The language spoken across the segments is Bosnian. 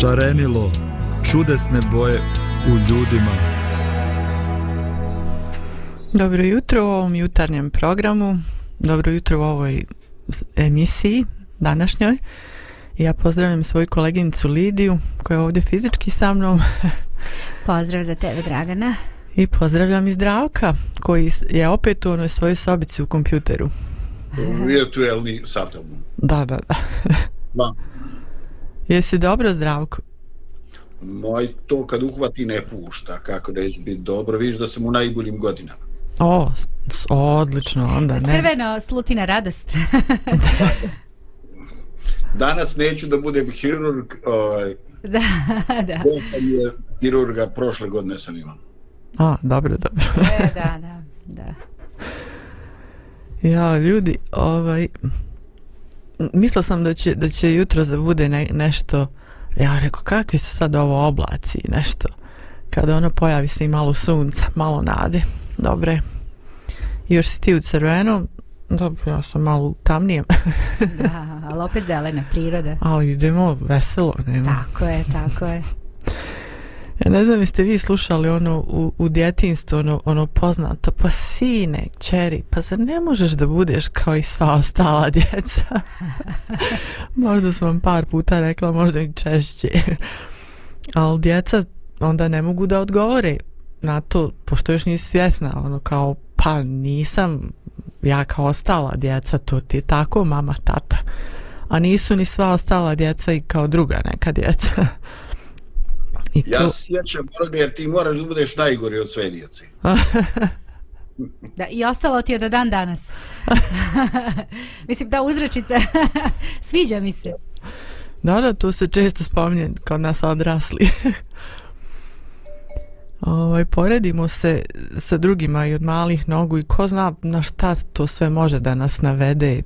šarenilo, čudesne boje u ljudima. Dobro jutro u ovom jutarnjem programu, dobro jutro u ovoj emisiji današnjoj. Ja pozdravim svoju koleginicu Lidiju koja je ovdje fizički sa mnom. Pozdrav za tebe Dragana. I pozdravljam i Zdravka koji je opet u onoj svojoj sobici u kompjuteru. Virtuelni satom. Da, da, da. Ma, Jesi dobro, Zdravko? Moj to kad uhvati ne pušta, kako da bi dobro, vidiš da sam u najboljim godinama. O, o odlično, onda ne. Crveno, slutina, radost. Danas neću da budem hirurg, oj, ovaj, da, da. sam je hirurga, prošle godine sam imao. A, dobro, dobro. e, da, da, da. Ja, ljudi, ovaj, mislila sam da će, da će jutro da bude ne, nešto ja rekao kakvi su sad ovo oblaci nešto kada ono pojavi se i malo sunca malo nade dobre još si ti u crvenom Dobro, ja sam malo tamnije. da, ali opet zelena priroda. Ali idemo veselo. Nema. Tako je, tako je. Ja ne znam jeste vi slušali ono u, u djetinstvu ono, ono poznato Pa sine, čeri, pa zar ne možeš da budeš kao i sva ostala djeca Možda sam vam par puta rekla, možda i češće Ali djeca onda ne mogu da odgovore na to Pošto još nisi svjesna, ono kao pa nisam ja kao ostala djeca To ti je tako mama, tata A nisu ni sva ostala djeca i kao druga neka djeca I ja to... sjećam porodne jer ti moraš da budeš najgori od sve djece. da, I ostalo ti je do dan danas. Mislim, da uzračica sviđa mi se. Da, da, to se često spominje kod nas odrasli. ovaj, poredimo se sa drugima i od malih nogu i ko zna na šta to sve može da nas navede,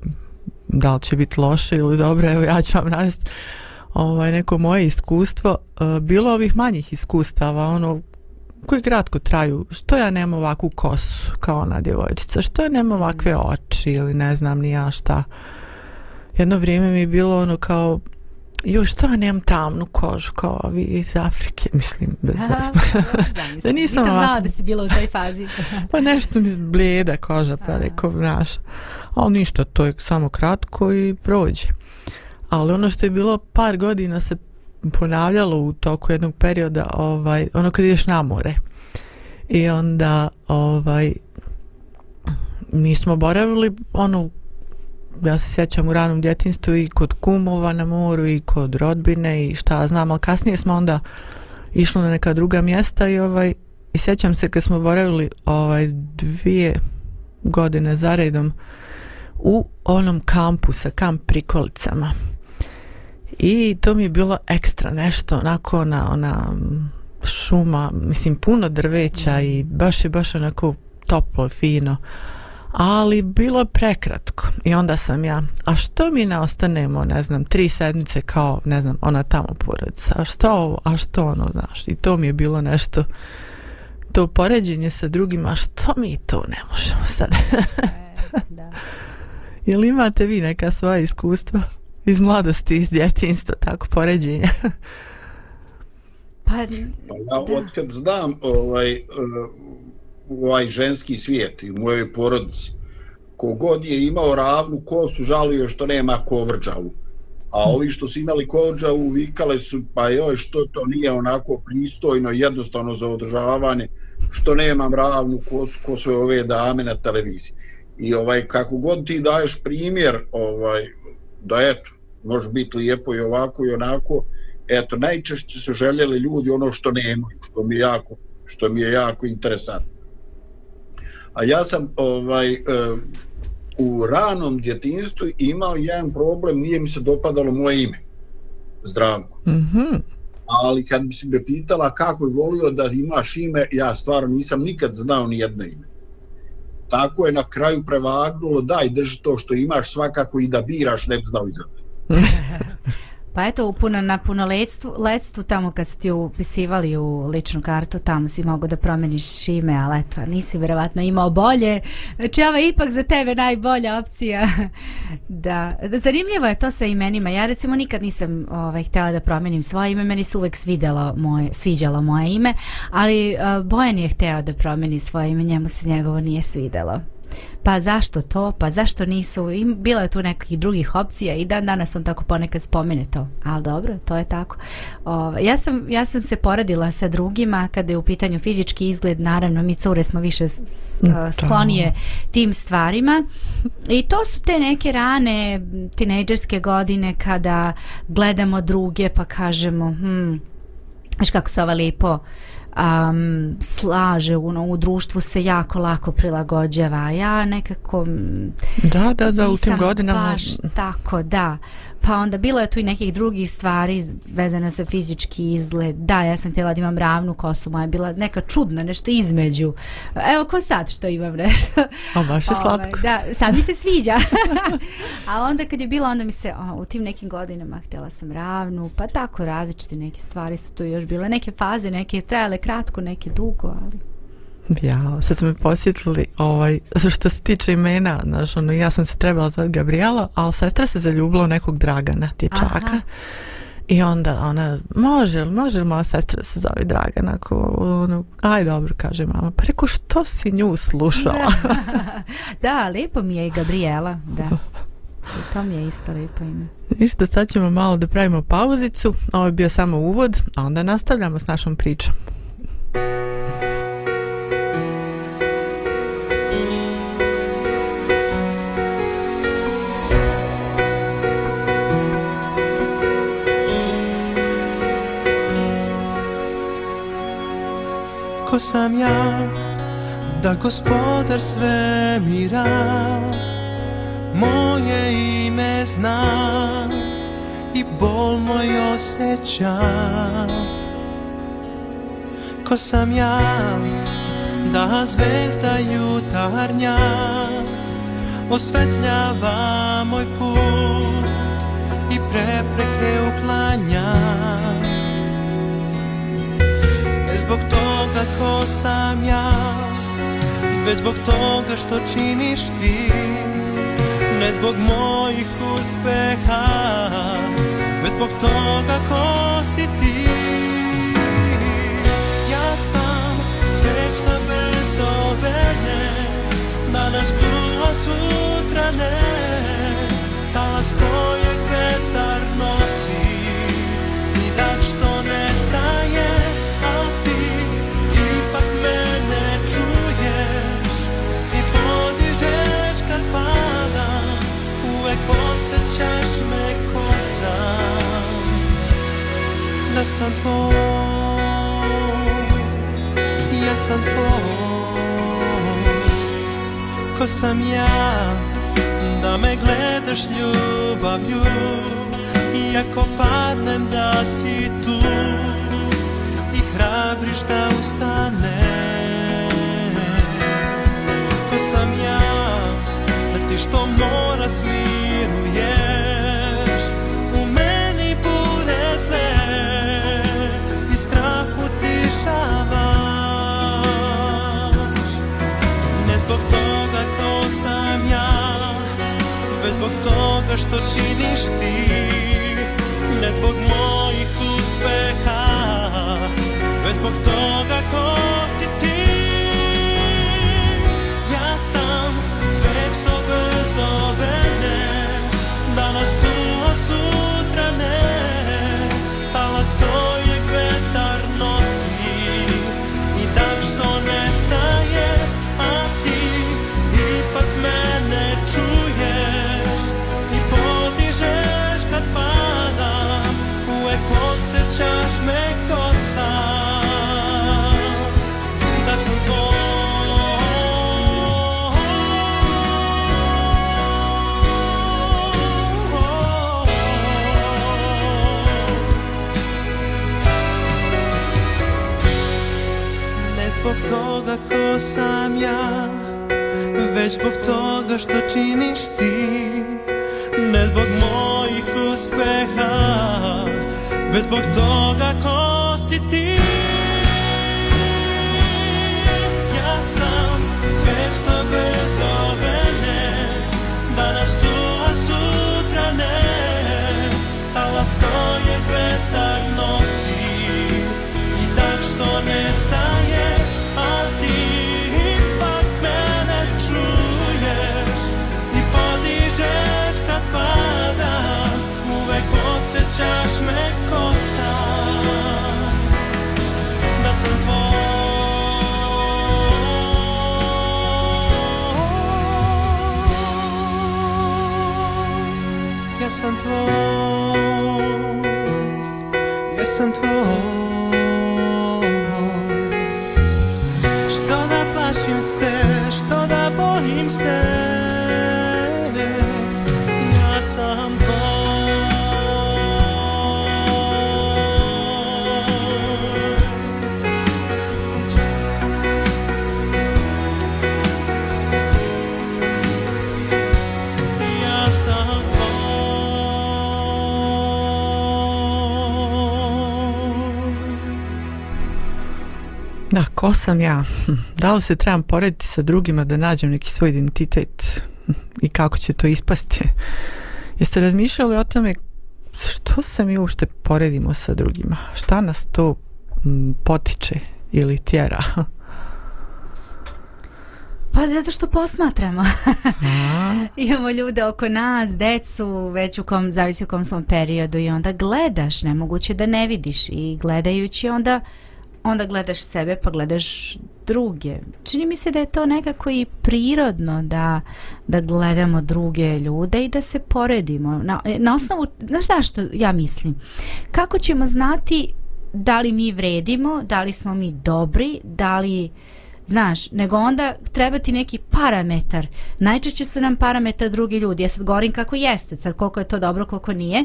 da li će biti loše ili dobro, evo ja ću vam navesti ovaj, neko moje iskustvo, e, bilo ovih manjih iskustava, ono, koji gratko traju, što ja nemam ovakvu kosu kao ona djevojčica, što ja nemam ovakve mm. oči ili ne znam ni ja šta. Jedno vrijeme mi je bilo ono kao, Jo, što ja nemam tamnu kožu kao ovi iz Afrike, mislim, bez Aha, vas. da nisam, nisam znala da si bila u toj fazi. pa nešto mi bleda koža, pa neko naša. Ali ništa, to je samo kratko i prođe. Uh, ali ono što je bilo par godina se ponavljalo u toku jednog perioda ovaj ono kad ideš na more i onda ovaj mi smo boravili ono ja se sjećam u ranom djetinstvu i kod kumova na moru i kod rodbine i šta znam ali kasnije smo onda išli na neka druga mjesta i ovaj i sjećam se kad smo boravili ovaj dvije godine zaredom u onom kampu sa kamp prikolicama I to mi je bilo ekstra nešto, onako ona, ona mm, šuma, mislim puno drveća i mm. baš je baš onako toplo, fino. Ali bilo je prekratko i onda sam ja, a što mi ne ostanemo, ne znam, tri sedmice kao, ne znam, ona tamo porodica, a što ovo, a što ono, znaš, i to mi je bilo nešto, to poređenje sa drugima, a što mi to ne možemo sad? e, da. Jel imate vi neka svoja iskustva? iz mladosti, iz djetinstva, tako, poređenja. Pa, pa ja otkad znam ovaj, eh, ovaj ženski svijet i mojoj porodici, kogod je imao ravnu kosu, žalio što nema kovrđavu. A hm. ovi što su imali kođa uvikale su, pa joj, što to nije onako pristojno, jednostavno za održavanje, što nemam ravnu kosu ko sve ove dame na televiziji. I ovaj, kako god ti daješ primjer, ovaj, da eto, može biti lijepo i ovako i onako eto najčešće su željeli ljudi ono što nemaju što mi je jako što mi je jako interesantno a ja sam ovaj e, u ranom djetinjstvu imao jedan problem nije mi se dopadalo moje ime Zdravko mm -hmm. ali kad bi se me pitala kako je volio da imaš ime ja stvarno nisam nikad znao ni jedno ime tako je na kraju prevagnulo daj drži to što imaš svakako i da biraš ne bi znao izabrati pa eto, upuno na puno letstvu, letstvu tamo kad su ti upisivali u ličnu kartu, tamo si mogao da promeniš ime, ali eto, nisi vjerovatno imao bolje. Znači, ovo je ipak za tebe najbolja opcija. da. Zanimljivo je to sa imenima. Ja recimo nikad nisam ovaj, htjela da promenim svoje ime, meni su uvek svidjelo moje, sviđalo moje ime, ali uh, Bojan je htjela da promeni svoje ime, njemu se njegovo nije svidjelo pa zašto to, pa zašto nisu, I bilo je tu nekih drugih opcija i dan danas sam tako ponekad spomene to, ali dobro, to je tako. O, ja, sam, ja sam se poradila sa drugima kada je u pitanju fizički izgled, naravno mi cure smo više mm, sklonije tim stvarima i to su te neke rane tinejdžerske godine kada gledamo druge pa kažemo, hmm, Viš kako se ova lipo uh, um, slaže u, no, u društvu se jako lako prilagođava ja nekako mm, da da da u tim godinama baš tako da uh, Pa onda bilo je tu i nekih drugih stvari vezano sa fizički izgled. Da, ja sam htjela da imam ravnu kosu, moja je bila neka čudna, nešto između. Evo ko sad što imam nešto. A baš je ovaj, slatko. Da, sad mi se sviđa. A onda kad je bila, onda mi se o, u tim nekim godinama htjela sam ravnu, pa tako različite neke stvari su tu još bile. Neke faze, neke trajale kratko, neke dugo, ali Ja, sad me posjetili ovaj, što se tiče imena, znaš, ono, ja sam se trebala zvati Gabriela, ali sestra se zaljubila u nekog Dragana, dječaka. I onda ona, može li, može li moja sestra se zove Dragana? Ko, ono, aj dobro, kaže mama. Pa reku, što si nju slušala? da, lijepo mi je i Gabriela, da. I to mi je isto lijepo ime. Ništa, sad ćemo malo da pravimo pauzicu. Ovo je bio samo uvod, a onda nastavljamo s našom pričom. Thank you. sam ja Da gospodar sve mira Moje ime zna I bol moj osjeća Ko sam ja Da zvezda jutarnja Osvetljava moj put I prepreke uklanja Ne zbog toga kako sam ja Već zbog toga što činiš ti Ne zbog mojih uspeha Već zbog toga ko si ti Ja sam cvečna bez ove ne Danas tu, a sutra ne Talas kojeg ne Osjećaš me ko sam Da sam tvoj Ja sam tvoj Ko sam ja Da me gledaš ljubavlju I ako padnem da si tu I hrabriš da ustanem Χριστομόνας μυρουιές Ουμένοι πουρές σλέ η στράχου της αβάς Νες μποκτόγα το σαμιά Βες μποκτόγα στο τσινιστή Νες μποκμό ηχούς πεχά Βες μποκτόγα sam ja Već zbog toga što činiš ti Ne zbog mojih uspeha Već zbog toga ko si ti 痛。ko sam ja? Da li se trebam porediti sa drugima da nađem neki svoj identitet? I kako će to ispasti? Jeste razmišljali o tome što se mi uopšte poredimo sa drugima? Šta nas to potiče ili tjera? Pa zato što posmatramo. Imamo ljude oko nas, decu, već u kom, zavisi u kom svom periodu i onda gledaš, nemoguće da ne vidiš i gledajući onda onda gledaš sebe pa gledaš druge. Čini mi se da je to nekako i prirodno da, da gledamo druge ljude i da se poredimo. Na, e, na osnovu, znaš šta što ja mislim? Kako ćemo znati da li mi vredimo, da li smo mi dobri, da li... Uh, znaš, nego onda treba ti neki parametar. Najčešće su nam parametar drugi ljudi. Ja sad govorim kako jeste, sad koliko je to dobro, koliko nije.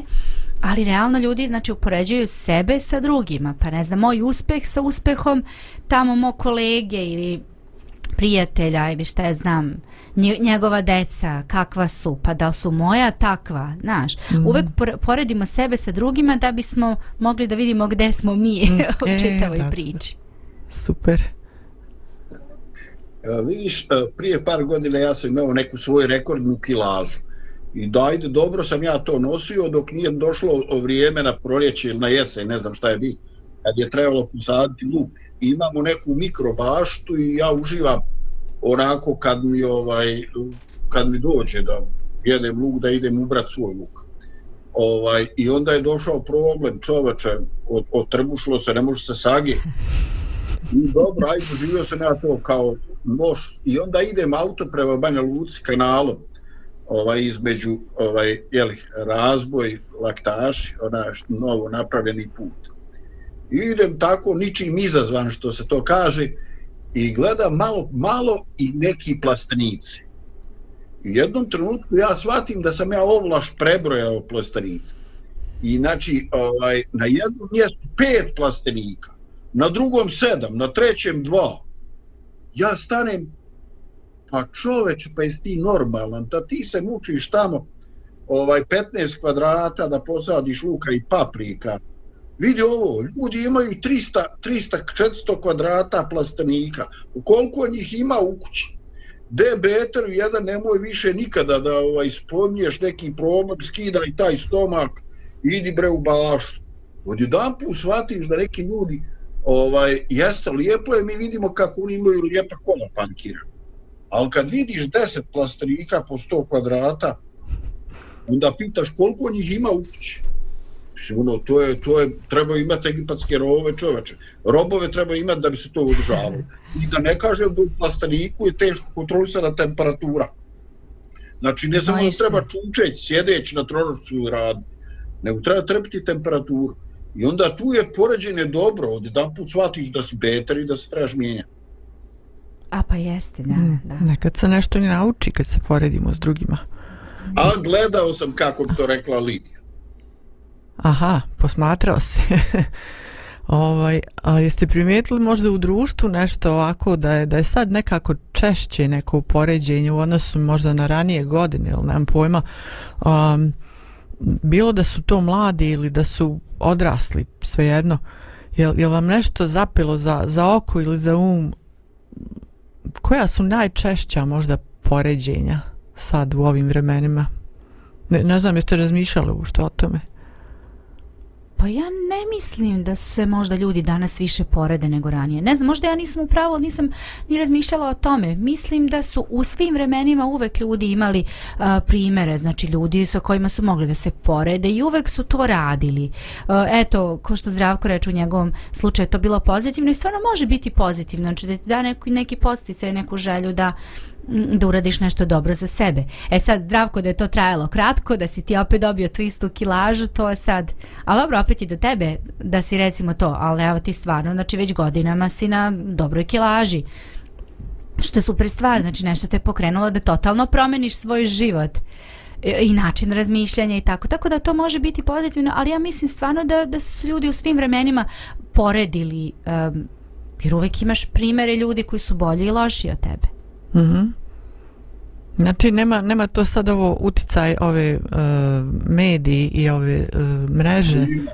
Ali realno ljudi znači upoređuju sebe sa drugima. Pa ne znam, moj uspeh sa uspehom tamo moj kolege ili prijatelja ili šta je znam njegova deca kakva su pa da su moja takva znaš mm. uvek poredimo sebe sa drugima da bismo mogli da vidimo gde smo mi mm. u e, čitavoj da, priči da. super E, vidiš, e, prije par godina ja sam imao neku svoju rekordnu kilažu. I dajde, dobro sam ja to nosio dok nije došlo vrijeme na proljeće ili na jesen, ne znam šta je bi, kad je trebalo posaditi luk. Imamo neku mikrobaštu i ja uživam onako kad mi, ovaj, kad mi dođe da jedem luk, da idem ubrat svoj luk. Ovaj, I onda je došao problem čoveče, otrbušilo se, ne može se sagijeti. I dobro, ajde, doživio sam ja to kao loš. I onda idem auto prema Banja Luci kanalom ovaj između ovaj jeli, razboj laktaš ona novo napravljeni put I idem tako ničim izazvan što se to kaže i gledam malo malo i neki plastenice u jednom trenutku ja shvatim da sam ja ovlaš prebrojao plastenice i znači ovaj, na jednom mjestu pet plastenika na drugom sedam, na trećem dva. Ja stanem, pa čoveč, pa jesi ti normalan, da ti se mučiš tamo ovaj 15 kvadrata da posadiš luka i paprika. Vidi ovo, ljudi imaju 300, 300, 400 kvadrata plastenika. Koliko njih ima u kući? De Beter, jedan nemoj više nikada da ovaj spomniješ neki problem, skidaj taj stomak, idi bre u bašu. Odjedan put shvatiš da neki ljudi ovaj, jeste lijepo je, mi vidimo kako oni imaju lijepa kola pankira. Ali kad vidiš 10 plastrika po 100 kvadrata, onda pitaš koliko njih ima u kući. Mislim, ono, to je, to je, treba imati egipatske robove čoveče. Robove treba imati da bi se to održavalo. I da ne kažem da u plastaniku je teško kontrolisana temperatura. Znači, ne samo treba čučeć, sjedeć na trošcu ili rad, nego treba trpiti temperaturu. I onda tu je poređenje dobro, od jedan put shvatiš da si better i da se trebaš mijenjati. A pa jeste, da, mm, da. Nekad se nešto ne nauči kad se poredimo s drugima. A gledao sam kako bi to rekla Lidija. Aha, posmatrao se. ovaj, a jeste primijetili možda u društvu nešto ovako da je, da je sad nekako češće neko upoređenje u odnosu možda na ranije godine ili nemam pojma. Um, bilo da su to mladi ili da su odrasli, svejedno, je, je vam nešto zapilo za, za oko ili za um? Koja su najčešća možda poređenja sad u ovim vremenima? Ne, ne znam, jeste razmišljali ušto o tome? Pa ja ne mislim da se možda ljudi danas više porede nego ranije. Ne znam, možda ja nisam upravo, nisam ni razmišljala o tome. Mislim da su u svim vremenima uvek ljudi imali uh, primere, znači ljudi sa kojima su mogli da se porede i uvek su to radili. Uh, eto, ko što zdravko reče u njegovom slučaju, to bilo pozitivno i stvarno može biti pozitivno. Znači da ti da neki, neki postice, neku želju da, da uradiš nešto dobro za sebe. E sad, zdravko da je to trajalo kratko, da si ti opet dobio tu istu kilažu, to je sad... Ali dobro, opet je do tebe da si recimo to, ali evo ti stvarno, znači već godinama si na dobroj kilaži. Što je super stvar, znači nešto te je pokrenulo da totalno promeniš svoj život e, i način razmišljanja i tako. Tako da to može biti pozitivno, ali ja mislim stvarno da, da su ljudi u svim vremenima poredili, um, jer uvijek imaš primere ljudi koji su bolji i loši od tebe. Mhm. Mm znači nema nema to sad ovo uticaj ove uh, mediji i ove uh, mreže. Ima,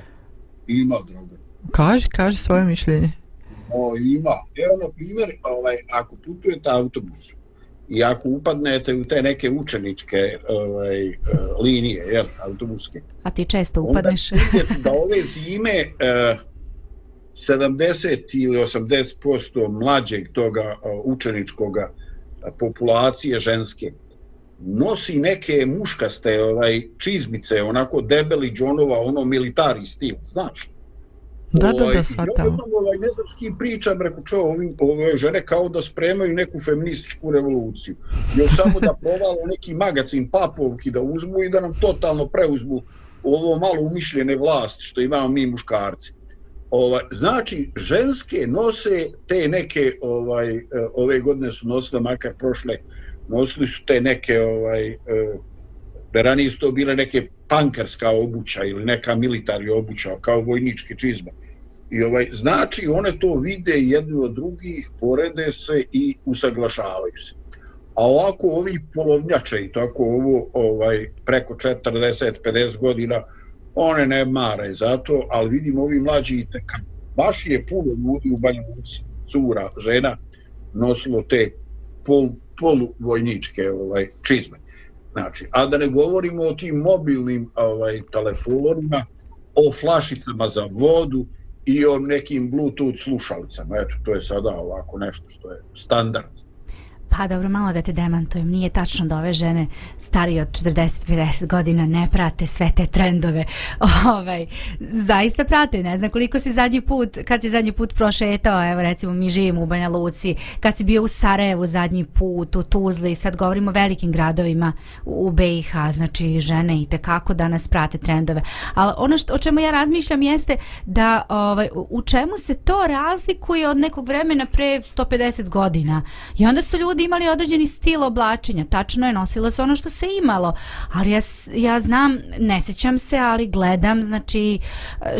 ima droga. Kaži, kaži svoje mišljenje. O, ima. Evo na primjer, ovaj, ako putujete autobusom i ako upadnete u te neke učeničke ovaj, e, linije, jer, autobuske. A ti često upadneš. da ove zime eh, 70 ili 80% mlađeg toga učeničkoga eh, populacije ženske nosi neke muškaste ovaj čizmice onako debeli džonova ono militari stil znači Da, da, da, sad tamo. Ovaj, ovaj, ne znam s kim pričam, reku, čo, ove, ove žene kao da spremaju neku feminističku revoluciju. Još samo da provalo neki magacin papovki da uzmu i da nam totalno preuzmu ovo malo umišljene vlast što imamo mi muškarci ovaj znači ženske nose te neke ovaj e, ove godine su nosile makar prošle nosili su te neke ovaj berani su to bile neke pankarska obuća ili neka militarni obuća kao vojnički čizma i ovaj znači one to vide jedni od drugih porede se i usaglašavaju se a ovako ovi polovnjače i tako ovo ovaj preko 40 50 godina one ne mare za to, ali vidim ovi mlađi i Baš je puno ljudi u Banja Luci, cura, žena, nosilo te pol, poluvojničke ovaj, čizme. Znači, a da ne govorimo o tim mobilnim ovaj, telefonima, o flašicama za vodu i o nekim bluetooth slušalicama. Eto, to je sada ovako nešto što je standard. Pa dobro, malo da te demantujem, nije tačno da ove žene starije od 40-50 godina ne prate sve te trendove. ovaj, zaista prate, ne znam koliko si zadnji put, kad si zadnji put prošetao, evo recimo mi živimo u Banja Luci, kad si bio u Sarajevu zadnji put, u Tuzli, sad govorimo o velikim gradovima u BiH, znači žene i tekako danas prate trendove. Ali ono što, o čemu ja razmišljam jeste da ovaj, u čemu se to razlikuje od nekog vremena pre 150 godina. I onda su ljudi ljudi imali određeni stil oblačenja, tačno je nosila se ono što se imalo, ali ja, ja znam, ne sećam se, ali gledam znači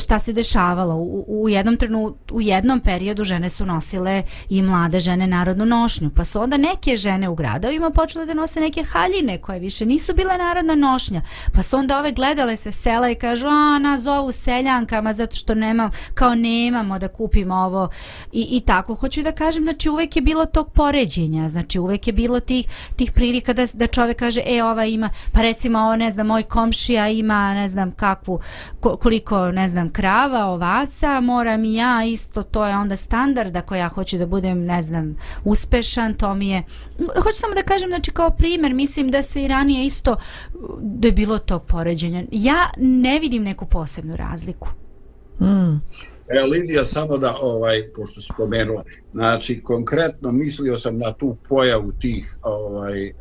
šta se dešavalo. U, u jednom trenu, u jednom periodu žene su nosile i mlade žene narodnu nošnju, pa su onda neke žene u gradovima počele da nose neke haljine koje više nisu bile narodna nošnja, pa su onda ove gledale se sela i kažu, a na zovu seljankama zato što nema, kao nemamo da kupimo ovo i, i tako. Hoću da kažem, znači uvek je bilo tog poređenja, znači Znači uvek je bilo tih, tih prilika da, da čovek kaže e ova ima, pa recimo ovo ne znam, moj komšija ima ne znam kakvu, koliko ne znam krava, ovaca, moram i ja isto, to je onda standard ako ja hoću da budem ne znam uspešan, to mi je... Hoću samo da kažem znači kao primer, mislim da se i ranije isto da je bilo tog poređenja. Ja ne vidim neku posebnu razliku. Mm. E, Lidija, samo da, ovaj, pošto si pomenula, znači, konkretno mislio sam na tu pojavu tih, ovaj, e,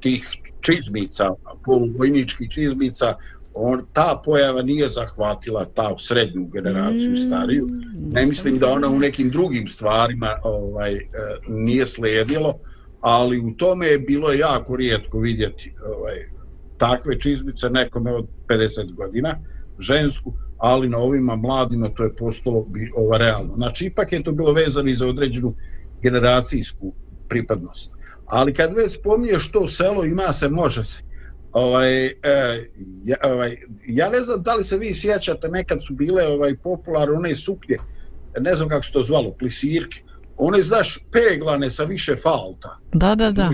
tih čizmica, poluvojničkih čizmica, on, ta pojava nije zahvatila ta srednju generaciju, mm, stariju. Ne mislim da ona u nekim drugim stvarima ovaj e, nije slijedilo, ali u tome je bilo jako rijetko vidjeti ovaj, takve čizmice nekome od 50 godina, žensku, ali na ovima mladima to je postalo bi ova realno. Znači, ipak je to bilo vezano i za određenu generacijsku pripadnost. Ali kad već spominje što selo ima se, može se. Ovaj, eh, ja, ovaj, ja ne znam da li se vi sjećate, nekad su bile ovaj popular one suklje, ne znam kako se to zvalo, plisirke. One, znaš, peglane sa više falta. Da, da, da.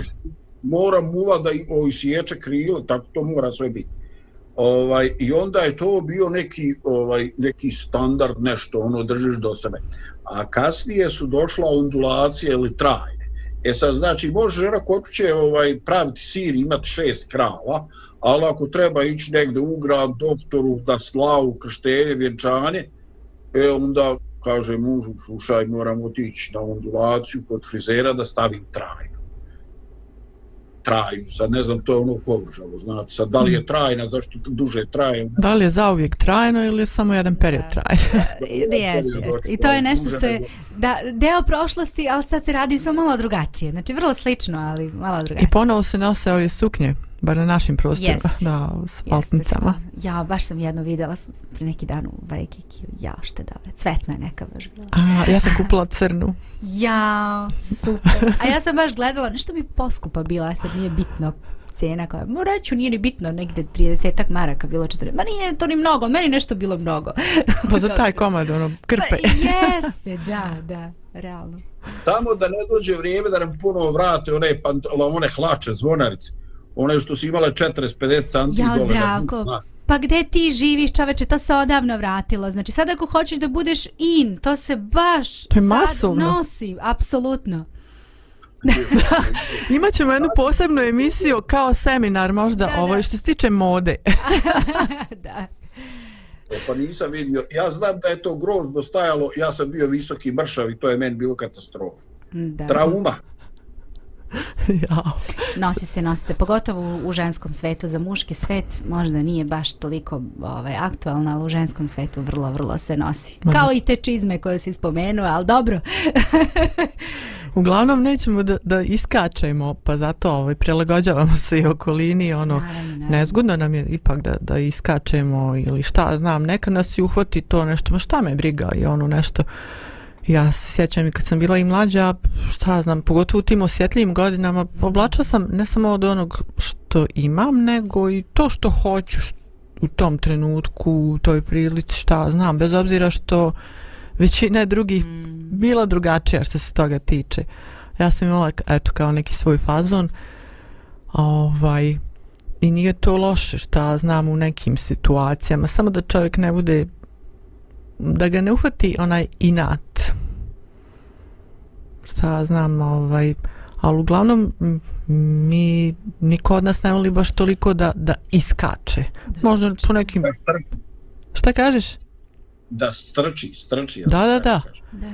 Mora muva da i, o, sječe krilo, tako to mora sve biti ovaj i onda je to bio neki ovaj neki standard nešto ono držiš do sebe a kasnije su došla ondulacije ili trajne e sad znači može žena kod će ovaj praviti sir imat šest krava ali ako treba ići negde u grad doktoru da slavu krštenje vjenčanje e onda kaže mužu slušaj moram otići na ondulaciju kod frizera da stavim trajnu trajnu. Sad ne znam, to je ono kovržavo, znate. Sad, da li je mm. trajna, zašto duže traje? Da li je zauvijek trajno ili je samo jedan period trajno? Jeste, jeste. I to je nešto što je da, deo prošlosti, ali sad se radi samo malo drugačije. Znači, vrlo slično, ali malo drugačije. I ponovo se nose ove suknje bar na našim prostorima, jest, da, s falsnicama. Ja baš sam jedno vidjela pre neki dan u Vajkiki, ja što da, cvetna je neka baš bila. A, ja sam kupila crnu. ja, super. A ja sam baš gledala, nešto mi poskupa bila, ja sad nije bitno cena koja, mu reću, nije ni bitno, negde 30-ak maraka bilo 40, ma nije to ni mnogo, meni nešto bilo mnogo. pa za taj komad, ono, krpe. pa, jeste, da, da, realno. Tamo da ne dođe vrijeme da nam puno vrate one pantalone ono, hlače, zvonarice one što su imale 40-50 cm. Ja, zdravko. Pa gde ti živiš, čoveče, to se odavno vratilo. Znači, sad ako hoćeš da budeš in, to se baš to je sad nosi. Apsolutno. Imaćemo jednu posebnu emisiju kao seminar možda da, ovo što se tiče mode. da. E, pa nisam vidio. Ja znam da je to grozno stajalo. Ja sam bio visoki mršav i to je meni bilo katastrofa. Da. Trauma. ja. Nosi se, nosi se. Pogotovo u ženskom svetu, za muški svet možda nije baš toliko ovaj, aktualna, ali u ženskom svetu vrlo, vrlo se nosi. Ma, Kao i te čizme koje si spomenuo, ali dobro. Uglavnom nećemo da, da iskačemo, pa zato ovaj, prilagođavamo se i okolini. Ono, naravno, naravno. Nezgodno nam je ipak da, da iskačemo ili šta znam, neka nas i uhvati to nešto, ma šta me briga i ono nešto. Ja se sjećam i kad sam bila i mlađa, šta znam, pogotovo u tim osjetljivim godinama, oblačila sam ne samo od onog što imam, nego i to što hoću što, u tom trenutku, u toj prilici, šta znam, bez obzira što većina drugih mm. bila drugačija što se toga tiče. Ja sam imala, eto, kao neki svoj fazon, ovaj, i nije to loše šta znam u nekim situacijama, samo da čovjek ne bude da ga ne uhvati onaj inat šta znam ovaj ali uglavnom mi niko od nas ne voli baš toliko da, da iskače da možda strči. po nekim da strči. šta kažeš da strči strči da da da. da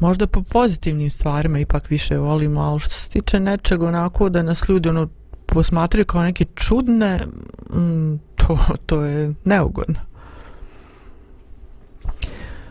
možda po pozitivnim stvarima ipak više volimo ali što se tiče nečeg onako da nas ljudi ono posmatraju kao neke čudne to, to je neugodno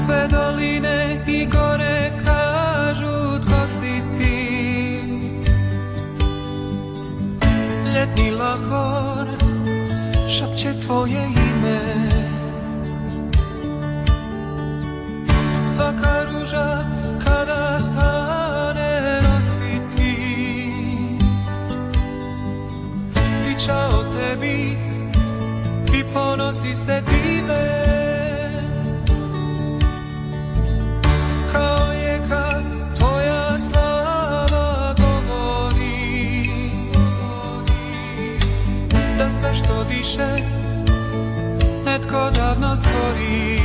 sve doline i gore kažu tko si ti Letni lahor šapće tvoje ime Svaka ruža kada stane nosi ti Priča o tebi i ponosi se time Priča o tebi i ponosi se time sve što diše Netko davno stvori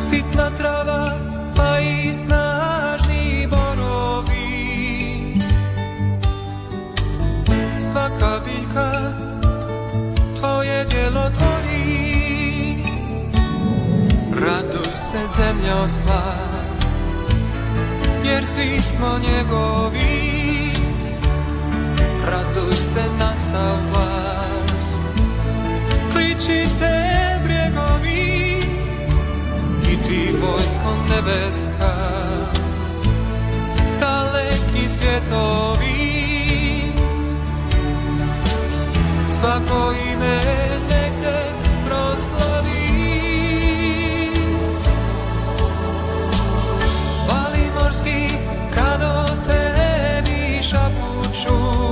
Sitna trava pa i snažni borovi Svaka biljka to je djelo tvori Raduj se zemljo sva Jer svi smo njegovi se na sav glas Kličite brjegovi I ti vojskom nebeska Daleki svjetovi Svako ime negde proslavi Valimorski kad o tebi šapuću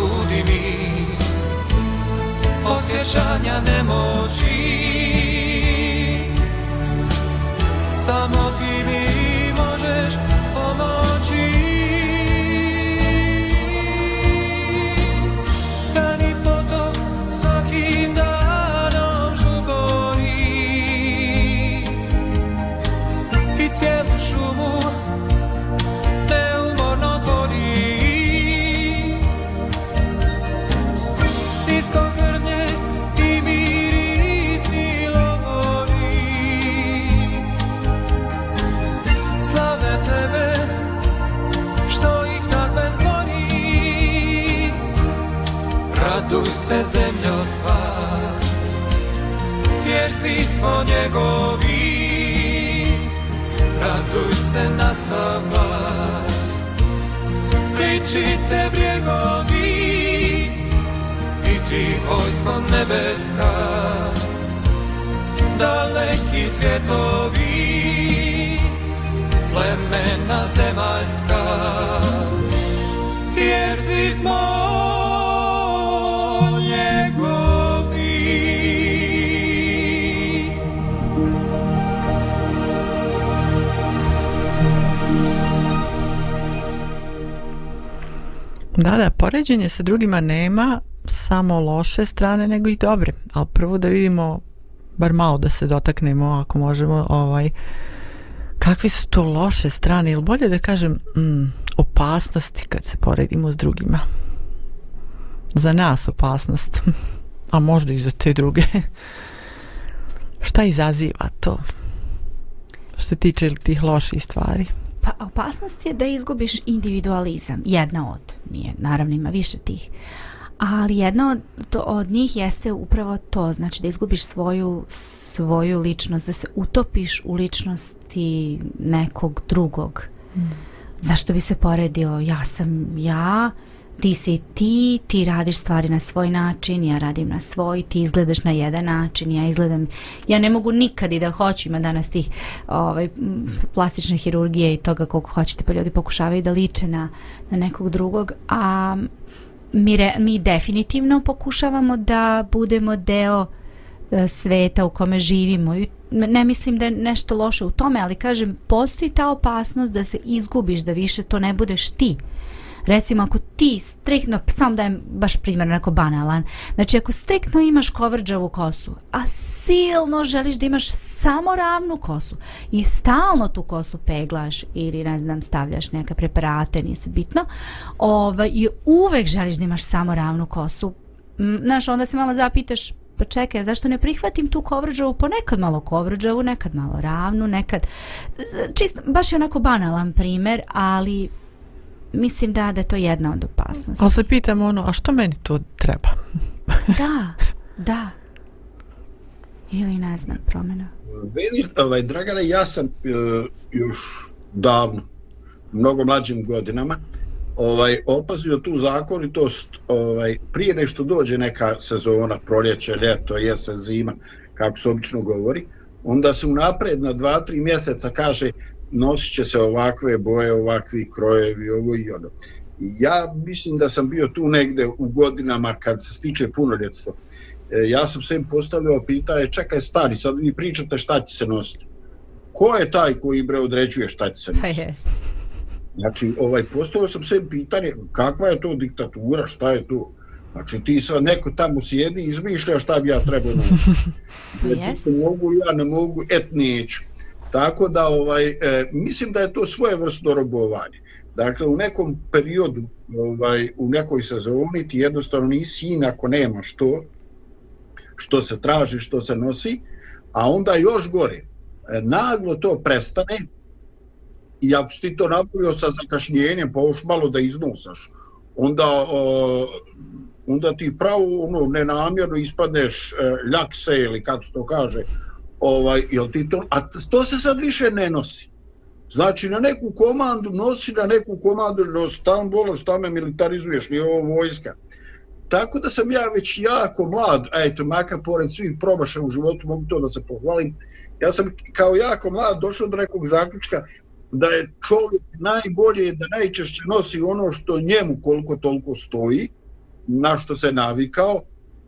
budi mi osjećanja nemoći samo ti tu se zemljo sva Jer svi smo njegovi Raduj se na sam glas Pričite brjegovi I ti vojsko nebeska Daleki svjetovi Plemena zemaljska Jer svi smo ovi Da, da, poređenje sa drugima nema samo loše strane nego i dobre. Ali prvo da vidimo, bar malo da se dotaknemo ako možemo, ovaj, kakve su to loše strane ili bolje da kažem mm, opasnosti kad se poredimo s drugima. Za nas opasnost, a možda i za te druge. Šta izaziva to što se tiče tih loših stvari? opa opasnost je da izgubiš individualizam, jedna od, nije, naravno ima više tih, ali jedna od, to, od njih jeste upravo to, znači da izgubiš svoju, svoju ličnost, da se utopiš u ličnosti nekog drugog. Mm. Zašto bi se poredilo, ja sam ja, ti si ti, ti radiš stvari na svoj način, ja radim na svoj, ti izgledaš na jedan način, ja izgledam, ja ne mogu nikad i da hoću, ima danas tih ovaj, plastične hirurgije i toga koliko hoćete, pa ljudi pokušavaju da liče na, na nekog drugog, a mi, re, mi definitivno pokušavamo da budemo deo e, sveta u kome živimo i ne mislim da je nešto loše u tome, ali kažem, postoji ta opasnost da se izgubiš, da više to ne budeš ti. Mm recimo ako ti striktno, samo da je baš primjer neko banalan, znači ako striktno imaš kovrđavu kosu, a silno želiš da imaš samo ravnu kosu i stalno tu kosu peglaš ili ne znam stavljaš neke preparate, nije sad bitno, ovaj, i uvek želiš da imaš samo ravnu kosu, znaš, onda se malo zapitaš, pa čekaj, zašto ne prihvatim tu kovrđavu, ponekad malo kovrđavu, nekad malo ravnu, nekad, čist, baš je onako banalan primer, ali mislim da, da je to jedna od opasnosti. Ali se pitam ono, a što meni to treba? da, da. Ili ne znam, promjena. Vidiš, ovaj, Dragana, ja sam uh, još davno, mnogo mlađim godinama, ovaj opazio tu zakonitost ovaj prije nešto dođe neka sezona proljeće ljeto jesen zima kako se obično govori onda se unapred na 2 3 mjeseca kaže nosit će se ovakve boje, ovakvi krojevi, ovo i ono. Ja mislim da sam bio tu negde u godinama kad se stiče punoljetstvo. E, ja sam sve postavljao pitanje, čekaj stari, sad vi pričate šta će se nositi. Ko je taj koji bre određuje šta će se pa nositi? Yes. Znači, ovaj, postavio sam sve pitanje, kakva je to diktatura, šta je to? Znači, ti sva neko tamo sjedi i izmišlja šta bi ja trebao nositi. Yes. Znači, pa ne mogu, ja ne mogu, et neću. Tako da ovaj e, mislim da je to svoje vrsto robovanje. Dakle u nekom periodu ovaj u nekoj sezoni ti jednostavno nisi inako nema što što se traži, što se nosi, a onda još gore. E, naglo to prestane i ako si to napravio sa zakašnjenjem, pa još malo da iznosaš, onda, o, onda ti pravo ono, nenamjerno ispadneš e, ljakse ili kako se to kaže, ovaj, jel ti to, a to se sad više ne nosi. Znači, na neku komandu nosi, na neku komandu nosi, tam bolo, šta me militarizuješ, nije ovo vojska. Tako da sam ja već jako mlad, eto, maka pored svih probaša u životu, mogu to da se pohvalim, ja sam kao jako mlad došao do nekog zaključka da je čovjek najbolje da najčešće nosi ono što njemu koliko toliko stoji, na što se navikao,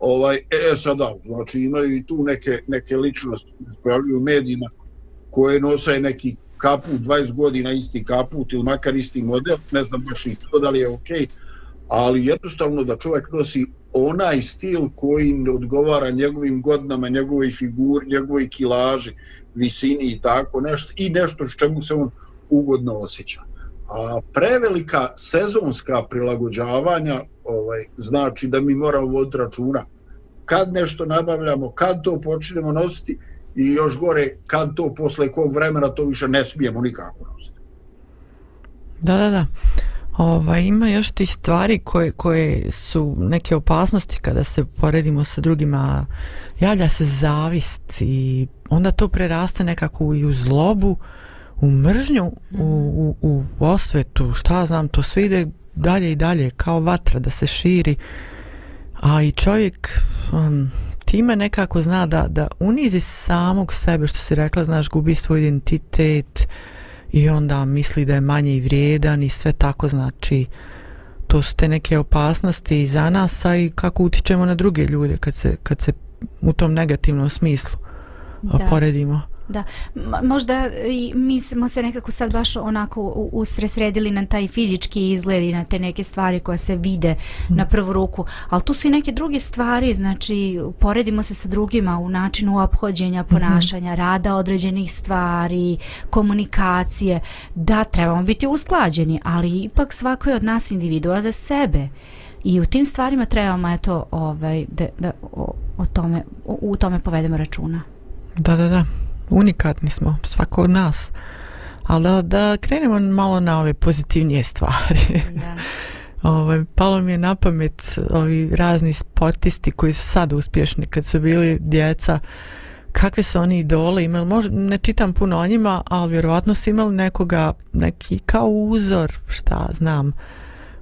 ovaj e, e, sada znači imaju i tu neke neke ličnosti ispravljaju medijima koje nose neki kaput 20 godina isti kaput ili makar isti model ne znam baš i to da li je okej okay, ali jednostavno da čovjek nosi onaj stil koji ne odgovara njegovim godinama, njegovoj figuri, njegovoj kilaži, visini i tako nešto i nešto s čemu se on ugodno osjeća. A prevelika sezonska prilagođavanja ovaj znači da mi moramo voditi računa kad nešto nabavljamo, kad to počinemo nositi i još gore kad to posle kog vremena to više ne smijemo nikako nositi. Da, da, da. Ova, ima još tih stvari koje, koje su neke opasnosti kada se poredimo sa drugima. Javlja se zavist i onda to preraste nekako i u zlobu, u mržnju, u, u, u osvetu, šta znam, to sve ide dalje i dalje kao vatra da se širi a i čovjek um, time nekako zna da, da unizi samog sebe što si rekla znaš gubi svoj identitet i onda misli da je manje i vrijedan i sve tako znači to su te neke opasnosti i za nas a i kako utičemo na druge ljude kad se, kad se u tom negativnom smislu da. poredimo da Da, možda mi smo se nekako sad baš onako usresredili na taj fizički izgled i na te neke stvari koje se vide mm. na prvu ruku, ali tu su i neke druge stvari, znači poredimo se sa drugima u načinu ophođenja, mhm. ponašanja, mm -hmm. rada određenih stvari, komunikacije, da trebamo biti usklađeni, ali ipak svako je od nas individua za sebe. I u tim stvarima trebamo eto ovaj da da o, o tome u, u tome povedemo računa. Da da da unikatni smo, svako od nas. Ali da, da krenemo malo na ove pozitivnije stvari. Da. ovo, ovaj, palo mi je na pamet ovi razni sportisti koji su sad uspješni kad su bili djeca kakve su oni idole imali, Možda, ne čitam puno o njima, ali vjerovatno su imali nekoga, neki kao uzor, šta znam,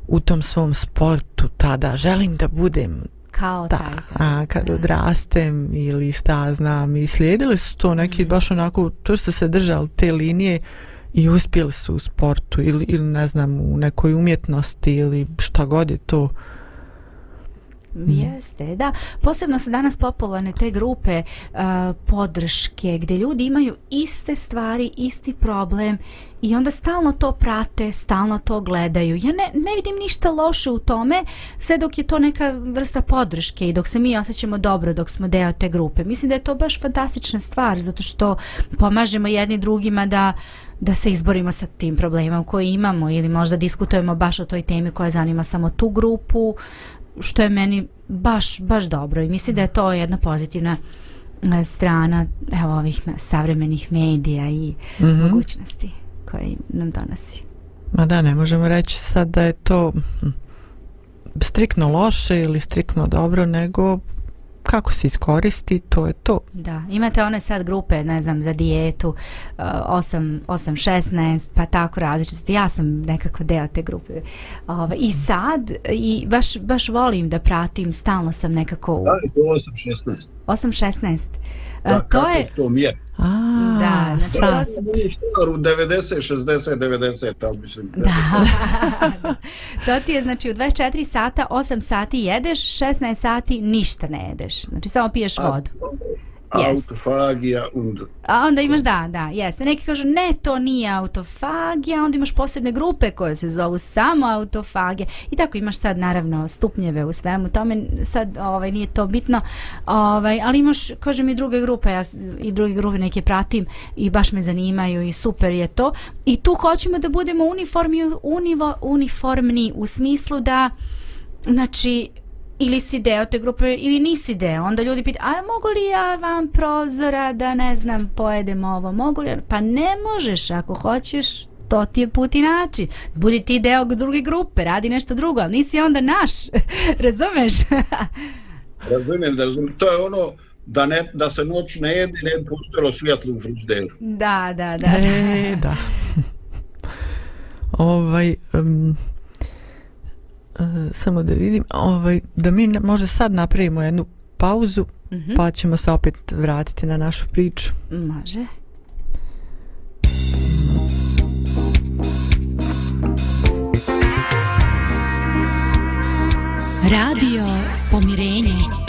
u tom svom sportu tada, želim da budem kao da, taj. Da, kad da. odrastem ili šta znam i slijedili su to neki mm. baš onako čvrsto se držali te linije i uspjeli su u sportu ili, ili ne znam u nekoj umjetnosti ili šta god je to. Mm. Jeste, da. Posebno su danas popularne te grupe uh, podrške gdje ljudi imaju iste stvari, isti problem i onda stalno to prate, stalno to gledaju. Ja ne, ne vidim ništa loše u tome sve dok je to neka vrsta podrške i dok se mi osjećamo dobro dok smo deo te grupe. Mislim da je to baš fantastična stvar zato što pomažemo jedni drugima da da se izborimo sa tim problemom koji imamo ili možda diskutujemo baš o toj temi koja zanima samo tu grupu. Uh, što je meni baš, baš dobro i misli da je to jedna pozitivna e, strana evo, ovih savremenih medija i mm -hmm. mogućnosti koje nam donosi. Ma da, ne možemo reći sad da je to hm, striktno loše ili striktno dobro, nego kako se iskoristi, to je to. Da, imate one sad grupe, ne znam, za dijetu, 8-16, eh, pa tako različite. Ja sam nekako deo te grupe. Ovaj, I sad, i baš, baš volim da pratim, stalno sam nekako... U... Da, 8-16. Da, e, to je... to mi je. A, da, sad. To u 90, 60, 90, ali mislim. Da. to ti je, znači, u 24 sata, 8 sati jedeš, 16 sati ništa ne jedeš. Znači, samo piješ vodu. A, Autofagija und. A onda imaš, da, da, jeste. Neki kažu, ne, to nije autofagija, onda imaš posebne grupe koje se zovu samo autofagije. I tako imaš sad, naravno, stupnjeve u svemu tome. Sad ovaj, nije to bitno, ovaj, ali imaš, kažem, i druge grupe. Ja i druge grupe neke pratim i baš me zanimaju i super je to. I tu hoćemo da budemo uniformi, univo, uniformni u smislu da... Znači, ili si deo te grupe ili nisi deo. Onda ljudi pita, a mogu li ja vam prozora da ne znam pojedem ovo, mogu li ja? Pa ne možeš ako hoćeš to ti je put i način. Budi ti deo druge grupe, radi nešto drugo, ali nisi onda naš, razumeš? razumijem, da razumijem. To je ono da, ne, da se noć ne jedi, ne pustilo svijetlu u frižderu. Da, da, da. da. E, da. ovaj, um... Eh, samo da vidim, ovaj, da mi možda sad napravimo jednu pauzu, mm -hmm. pa ćemo se opet vratiti na našu priču. Može. Radio Pomirenje. Pomirenje.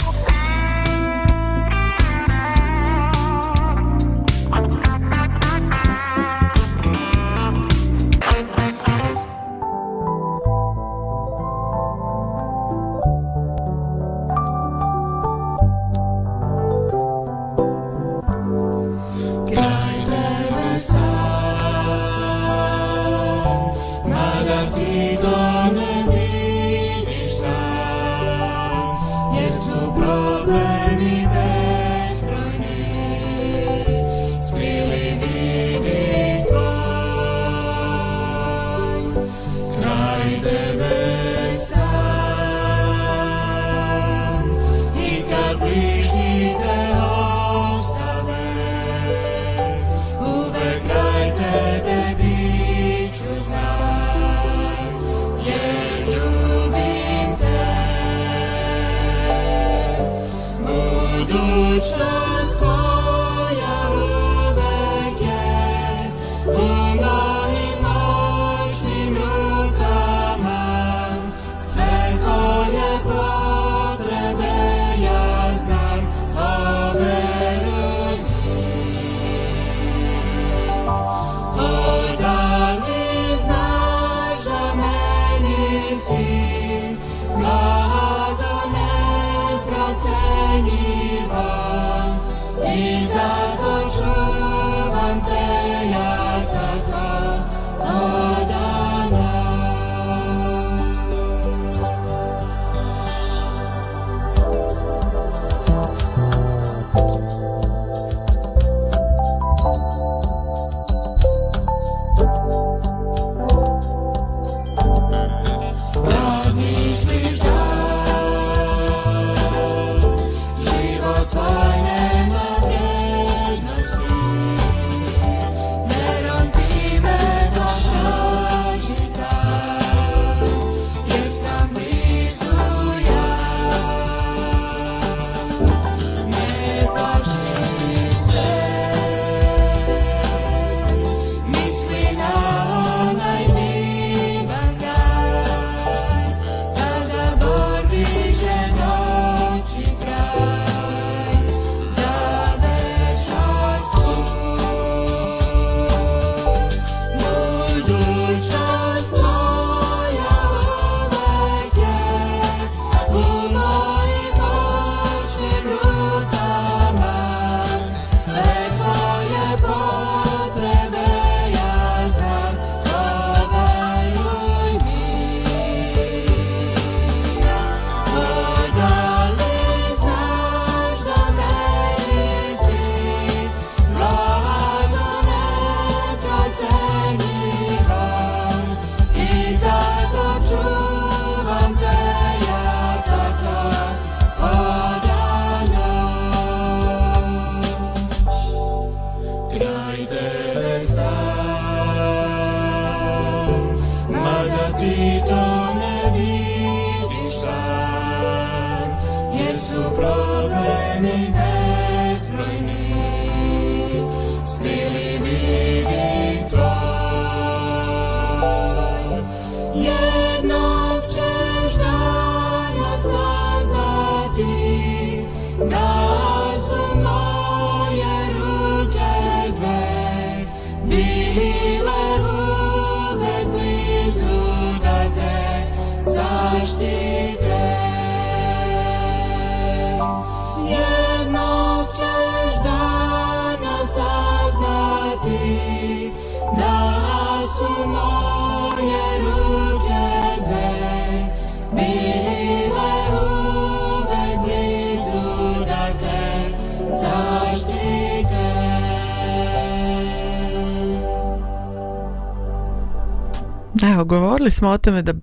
govorili smo o tome da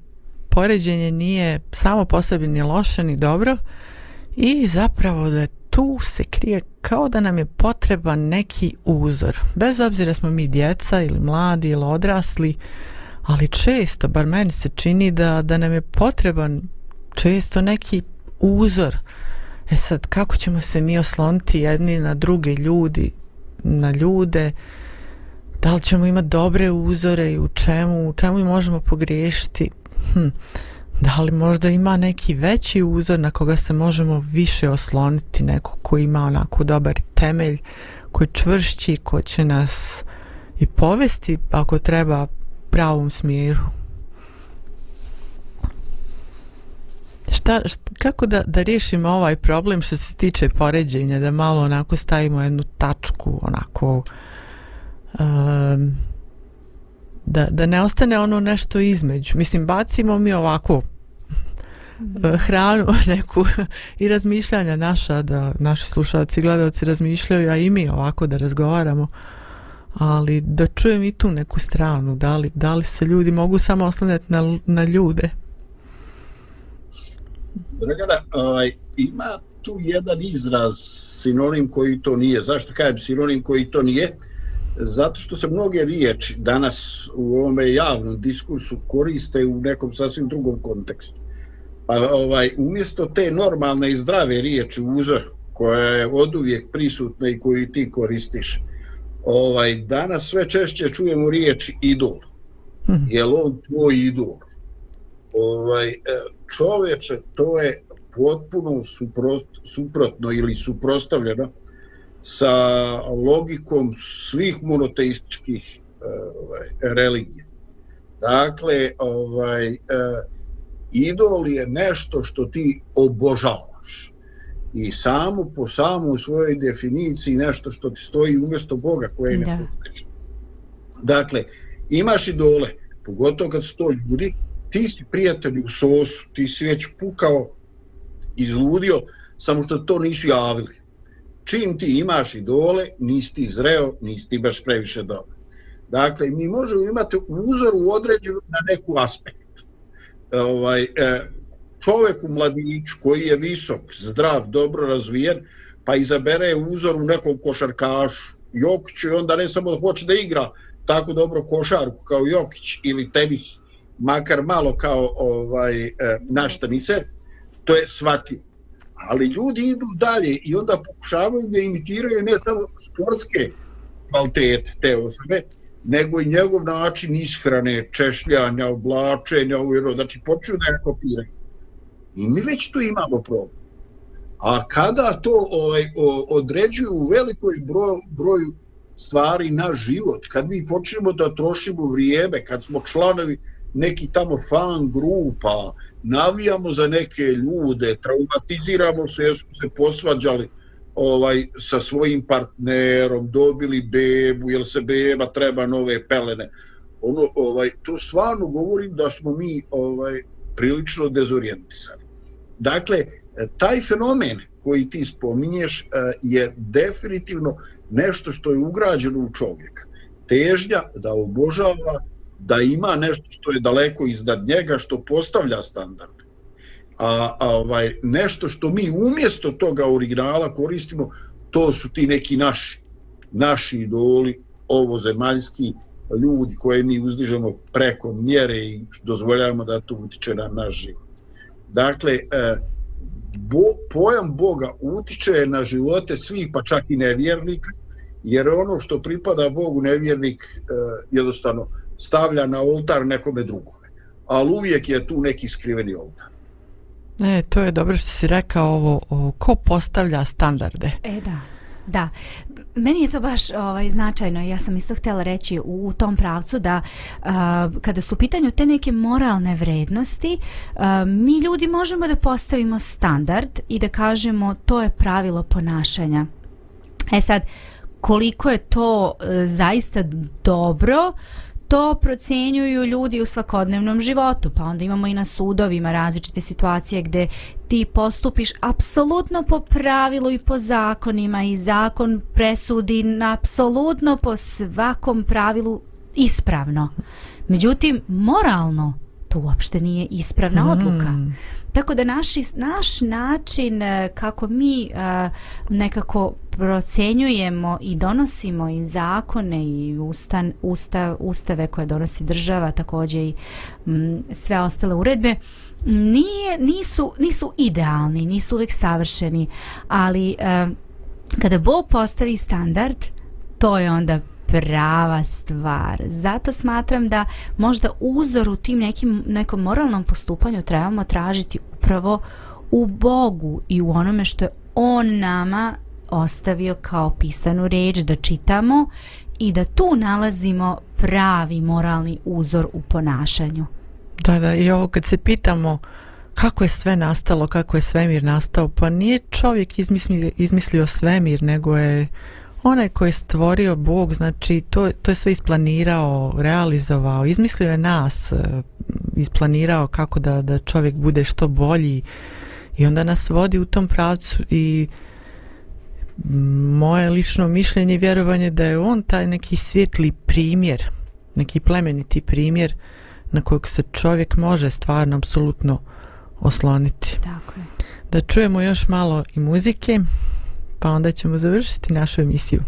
poređenje nije samo po sebi ni loše ni dobro i zapravo da tu se krije kao da nam je potreban neki uzor. Bez obzira smo mi djeca ili mladi ili odrasli, ali često, bar meni se čini da, da nam je potreban često neki uzor. E sad, kako ćemo se mi osloniti jedni na druge ljudi, na ljude, na ljude, da li ćemo imati dobre uzore i u čemu, u čemu i možemo pogriješiti hm. da li možda ima neki veći uzor na koga se možemo više osloniti neko koji ima onako dobar temelj koji je čvršći ko će nas i povesti ako treba pravom smjeru šta, šta kako da, da riješimo ovaj problem što se tiče poređenja da malo onako stavimo jednu tačku onako um, da, da ne ostane ono nešto između. Mislim, bacimo mi ovako mm. eh, hranu neku i razmišljanja naša da naši slušalci i gledalci razmišljaju a i mi ovako da razgovaramo ali da čujem i tu neku stranu da li, da li se ljudi mogu samo oslanjati na, na ljude Dragana, aj, ovaj, ima tu jedan izraz sinonim koji to nije zašto kajem sinonim koji to nije Zato što se mnoge riječi danas u ovome javnom diskursu koriste u nekom sasvim drugom kontekstu. Pa ovaj, umjesto te normalne i zdrave riječi uzor koja je od uvijek prisutna i koju ti koristiš, ovaj, danas sve češće čujemo riječ idol. Mhm. Je li on tvoj idol? Ovaj, e, čoveče, to je potpuno suprot, suprotno ili suprotstavljeno sa logikom svih monoteističkih e, ovaj, religije. Dakle, ovaj, eh, idol je nešto što ti obožavaš. I samo po samo u svojoj definiciji nešto što ti stoji umjesto Boga koje ne postoji. Dakle, imaš idole, pogotovo kad sto ljudi, ti si prijatelj u sosu, ti si već pukao, izludio, samo što to nisu javili čim ti imaš idole, nisi ti zreo, nisi ti baš previše dobro. Dakle, mi možemo imati uzor u određenu na neku aspekt. Ovaj, e, čovjek u mladiću koji je visok, zdrav, dobro razvijen, pa izabere uzor u nekom košarkašu, Jokić i onda ne samo hoće da igra tako dobro košarku kao Jokić ili tenis, makar malo kao ovaj e, naš teniser, to je svatio ali ljudi idu dalje i onda pokušavaju da imitiraju ne samo sportske kvalitete te osobe, nego i njegov način ishrane, češljanja, oblačenja, ovo, ono. znači počeju da je kopiraju. I mi već tu imamo problem. A kada to ovaj, određuju u velikoj broj, broju stvari na život, kad mi počnemo da trošimo vrijeme, kad smo članovi neki tamo fan grupa, navijamo za neke ljude, traumatiziramo se jer smo se posvađali ovaj sa svojim partnerom, dobili bebu, jel se beba treba nove pelene. Ono ovaj to stvarno govorim da smo mi ovaj prilično dezorijentisani. Dakle taj fenomen koji ti spominješ eh, je definitivno nešto što je ugrađeno u čovjeka. Težnja da obožava da ima nešto što je daleko iznad njega što postavlja standard a, a ovaj, nešto što mi umjesto toga originala koristimo to su ti neki naši naši idoli ovo zemaljski ljudi koje mi uzdižemo preko mjere i dozvoljavamo da to utiče na naš život dakle e, bo, pojam Boga utiče na živote svih pa čak i nevjernika jer ono što pripada Bogu nevjernik e, jednostavno stavlja na oltar nekome drugome. Ali uvijek je tu neki skriveni oltar. E, to je dobro što si rekao ovo, o, ko postavlja standarde. E, da, da. Meni je to baš ovaj, značajno, ja sam isto htjela reći u, u tom pravcu da a, kada su u pitanju te neke moralne vrednosti, a, mi ljudi možemo da postavimo standard i da kažemo to je pravilo ponašanja. E sad, koliko je to e, zaista dobro, to procenjuju ljudi u svakodnevnom životu, pa onda imamo i na sudovima različite situacije gde ti postupiš apsolutno po pravilu i po zakonima i zakon presudi na apsolutno po svakom pravilu ispravno. Međutim, moralno to uopšte nije ispravna hmm. odluka. Tako da naši, naš način e, kako mi uh, nekako procenjujemo i donosimo i zakone i ustan, usta, ustave koje donosi država, također i mm, sve ostale uredbe, nije, nisu, nisu idealni, nisu uvijek savršeni, ali uh, kada Bog postavi standard, to je onda prava stvar. Zato smatram da možda uzor u tim nekim, nekom moralnom postupanju trebamo tražiti upravo u Bogu i u onome što je On nama ostavio kao pisanu reč da čitamo i da tu nalazimo pravi moralni uzor u ponašanju. Da, da, i ovo kad se pitamo kako je sve nastalo, kako je svemir nastao, pa nije čovjek izmislio, izmislio svemir, nego je onaj koji je stvorio Bog, znači to, to je sve isplanirao, realizovao, izmislio je nas, e, isplanirao kako da, da čovjek bude što bolji i onda nas vodi u tom pravcu i moje lično mišljenje i vjerovanje da je on taj neki svjetli primjer, neki plemeniti primjer na kojeg se čovjek može stvarno apsolutno osloniti. Tako je. Da čujemo još malo i muzike. Tako je pa onda ćemo završiti našu emisiju.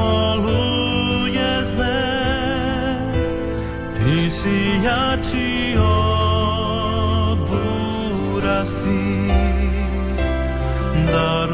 oluje zle Ti si jači od bura si Dar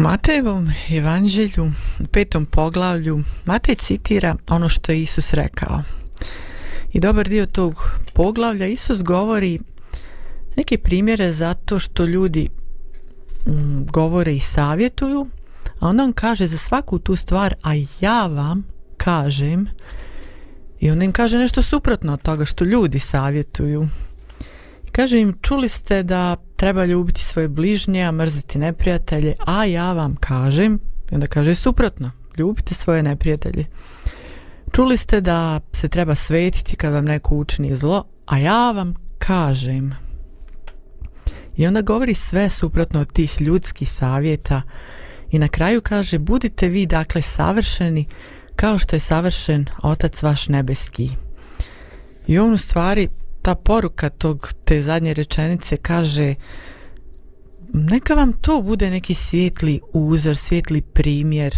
Matejevom evanđelju, petom poglavlju, Matej citira ono što je Isus rekao. I dobar dio tog poglavlja Isus govori neke primjere zato što ljudi mm, govore i savjetuju, a onda on kaže za svaku tu stvar, a ja vam kažem, i onda im kaže nešto suprotno od toga što ljudi savjetuju. I kaže im, čuli ste da treba ljubiti svoje bližnje, a mrziti neprijatelje, a ja vam kažem, i onda kaže suprotno, ljubite svoje neprijatelje. Čuli ste da se treba svetiti kad vam neko učini zlo, a ja vam kažem. I onda govori sve suprotno od tih ljudskih savjeta i na kraju kaže budite vi dakle savršeni kao što je savršen otac vaš nebeski. I on u stvari ta poruka tog te zadnje rečenice kaže neka vam to bude neki svijetli uzor, svijetli primjer.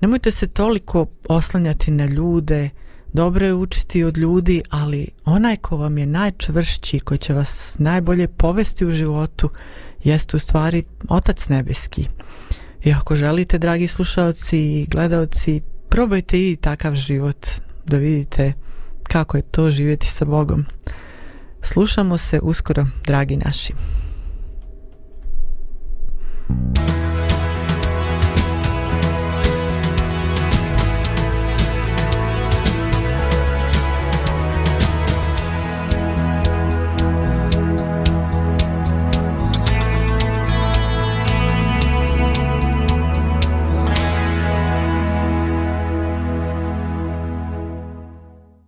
Nemojte se toliko oslanjati na ljude. Dobro je učiti od ljudi, ali onaj ko vam je najčvršći, ko će vas najbolje povesti u životu, jeste u stvari Otac Nebeski. I ako želite, dragi slušalci i gledalci, probajte i takav život da vidite kako je to živjeti sa Bogom. Slušamo se uskoro, dragi naši.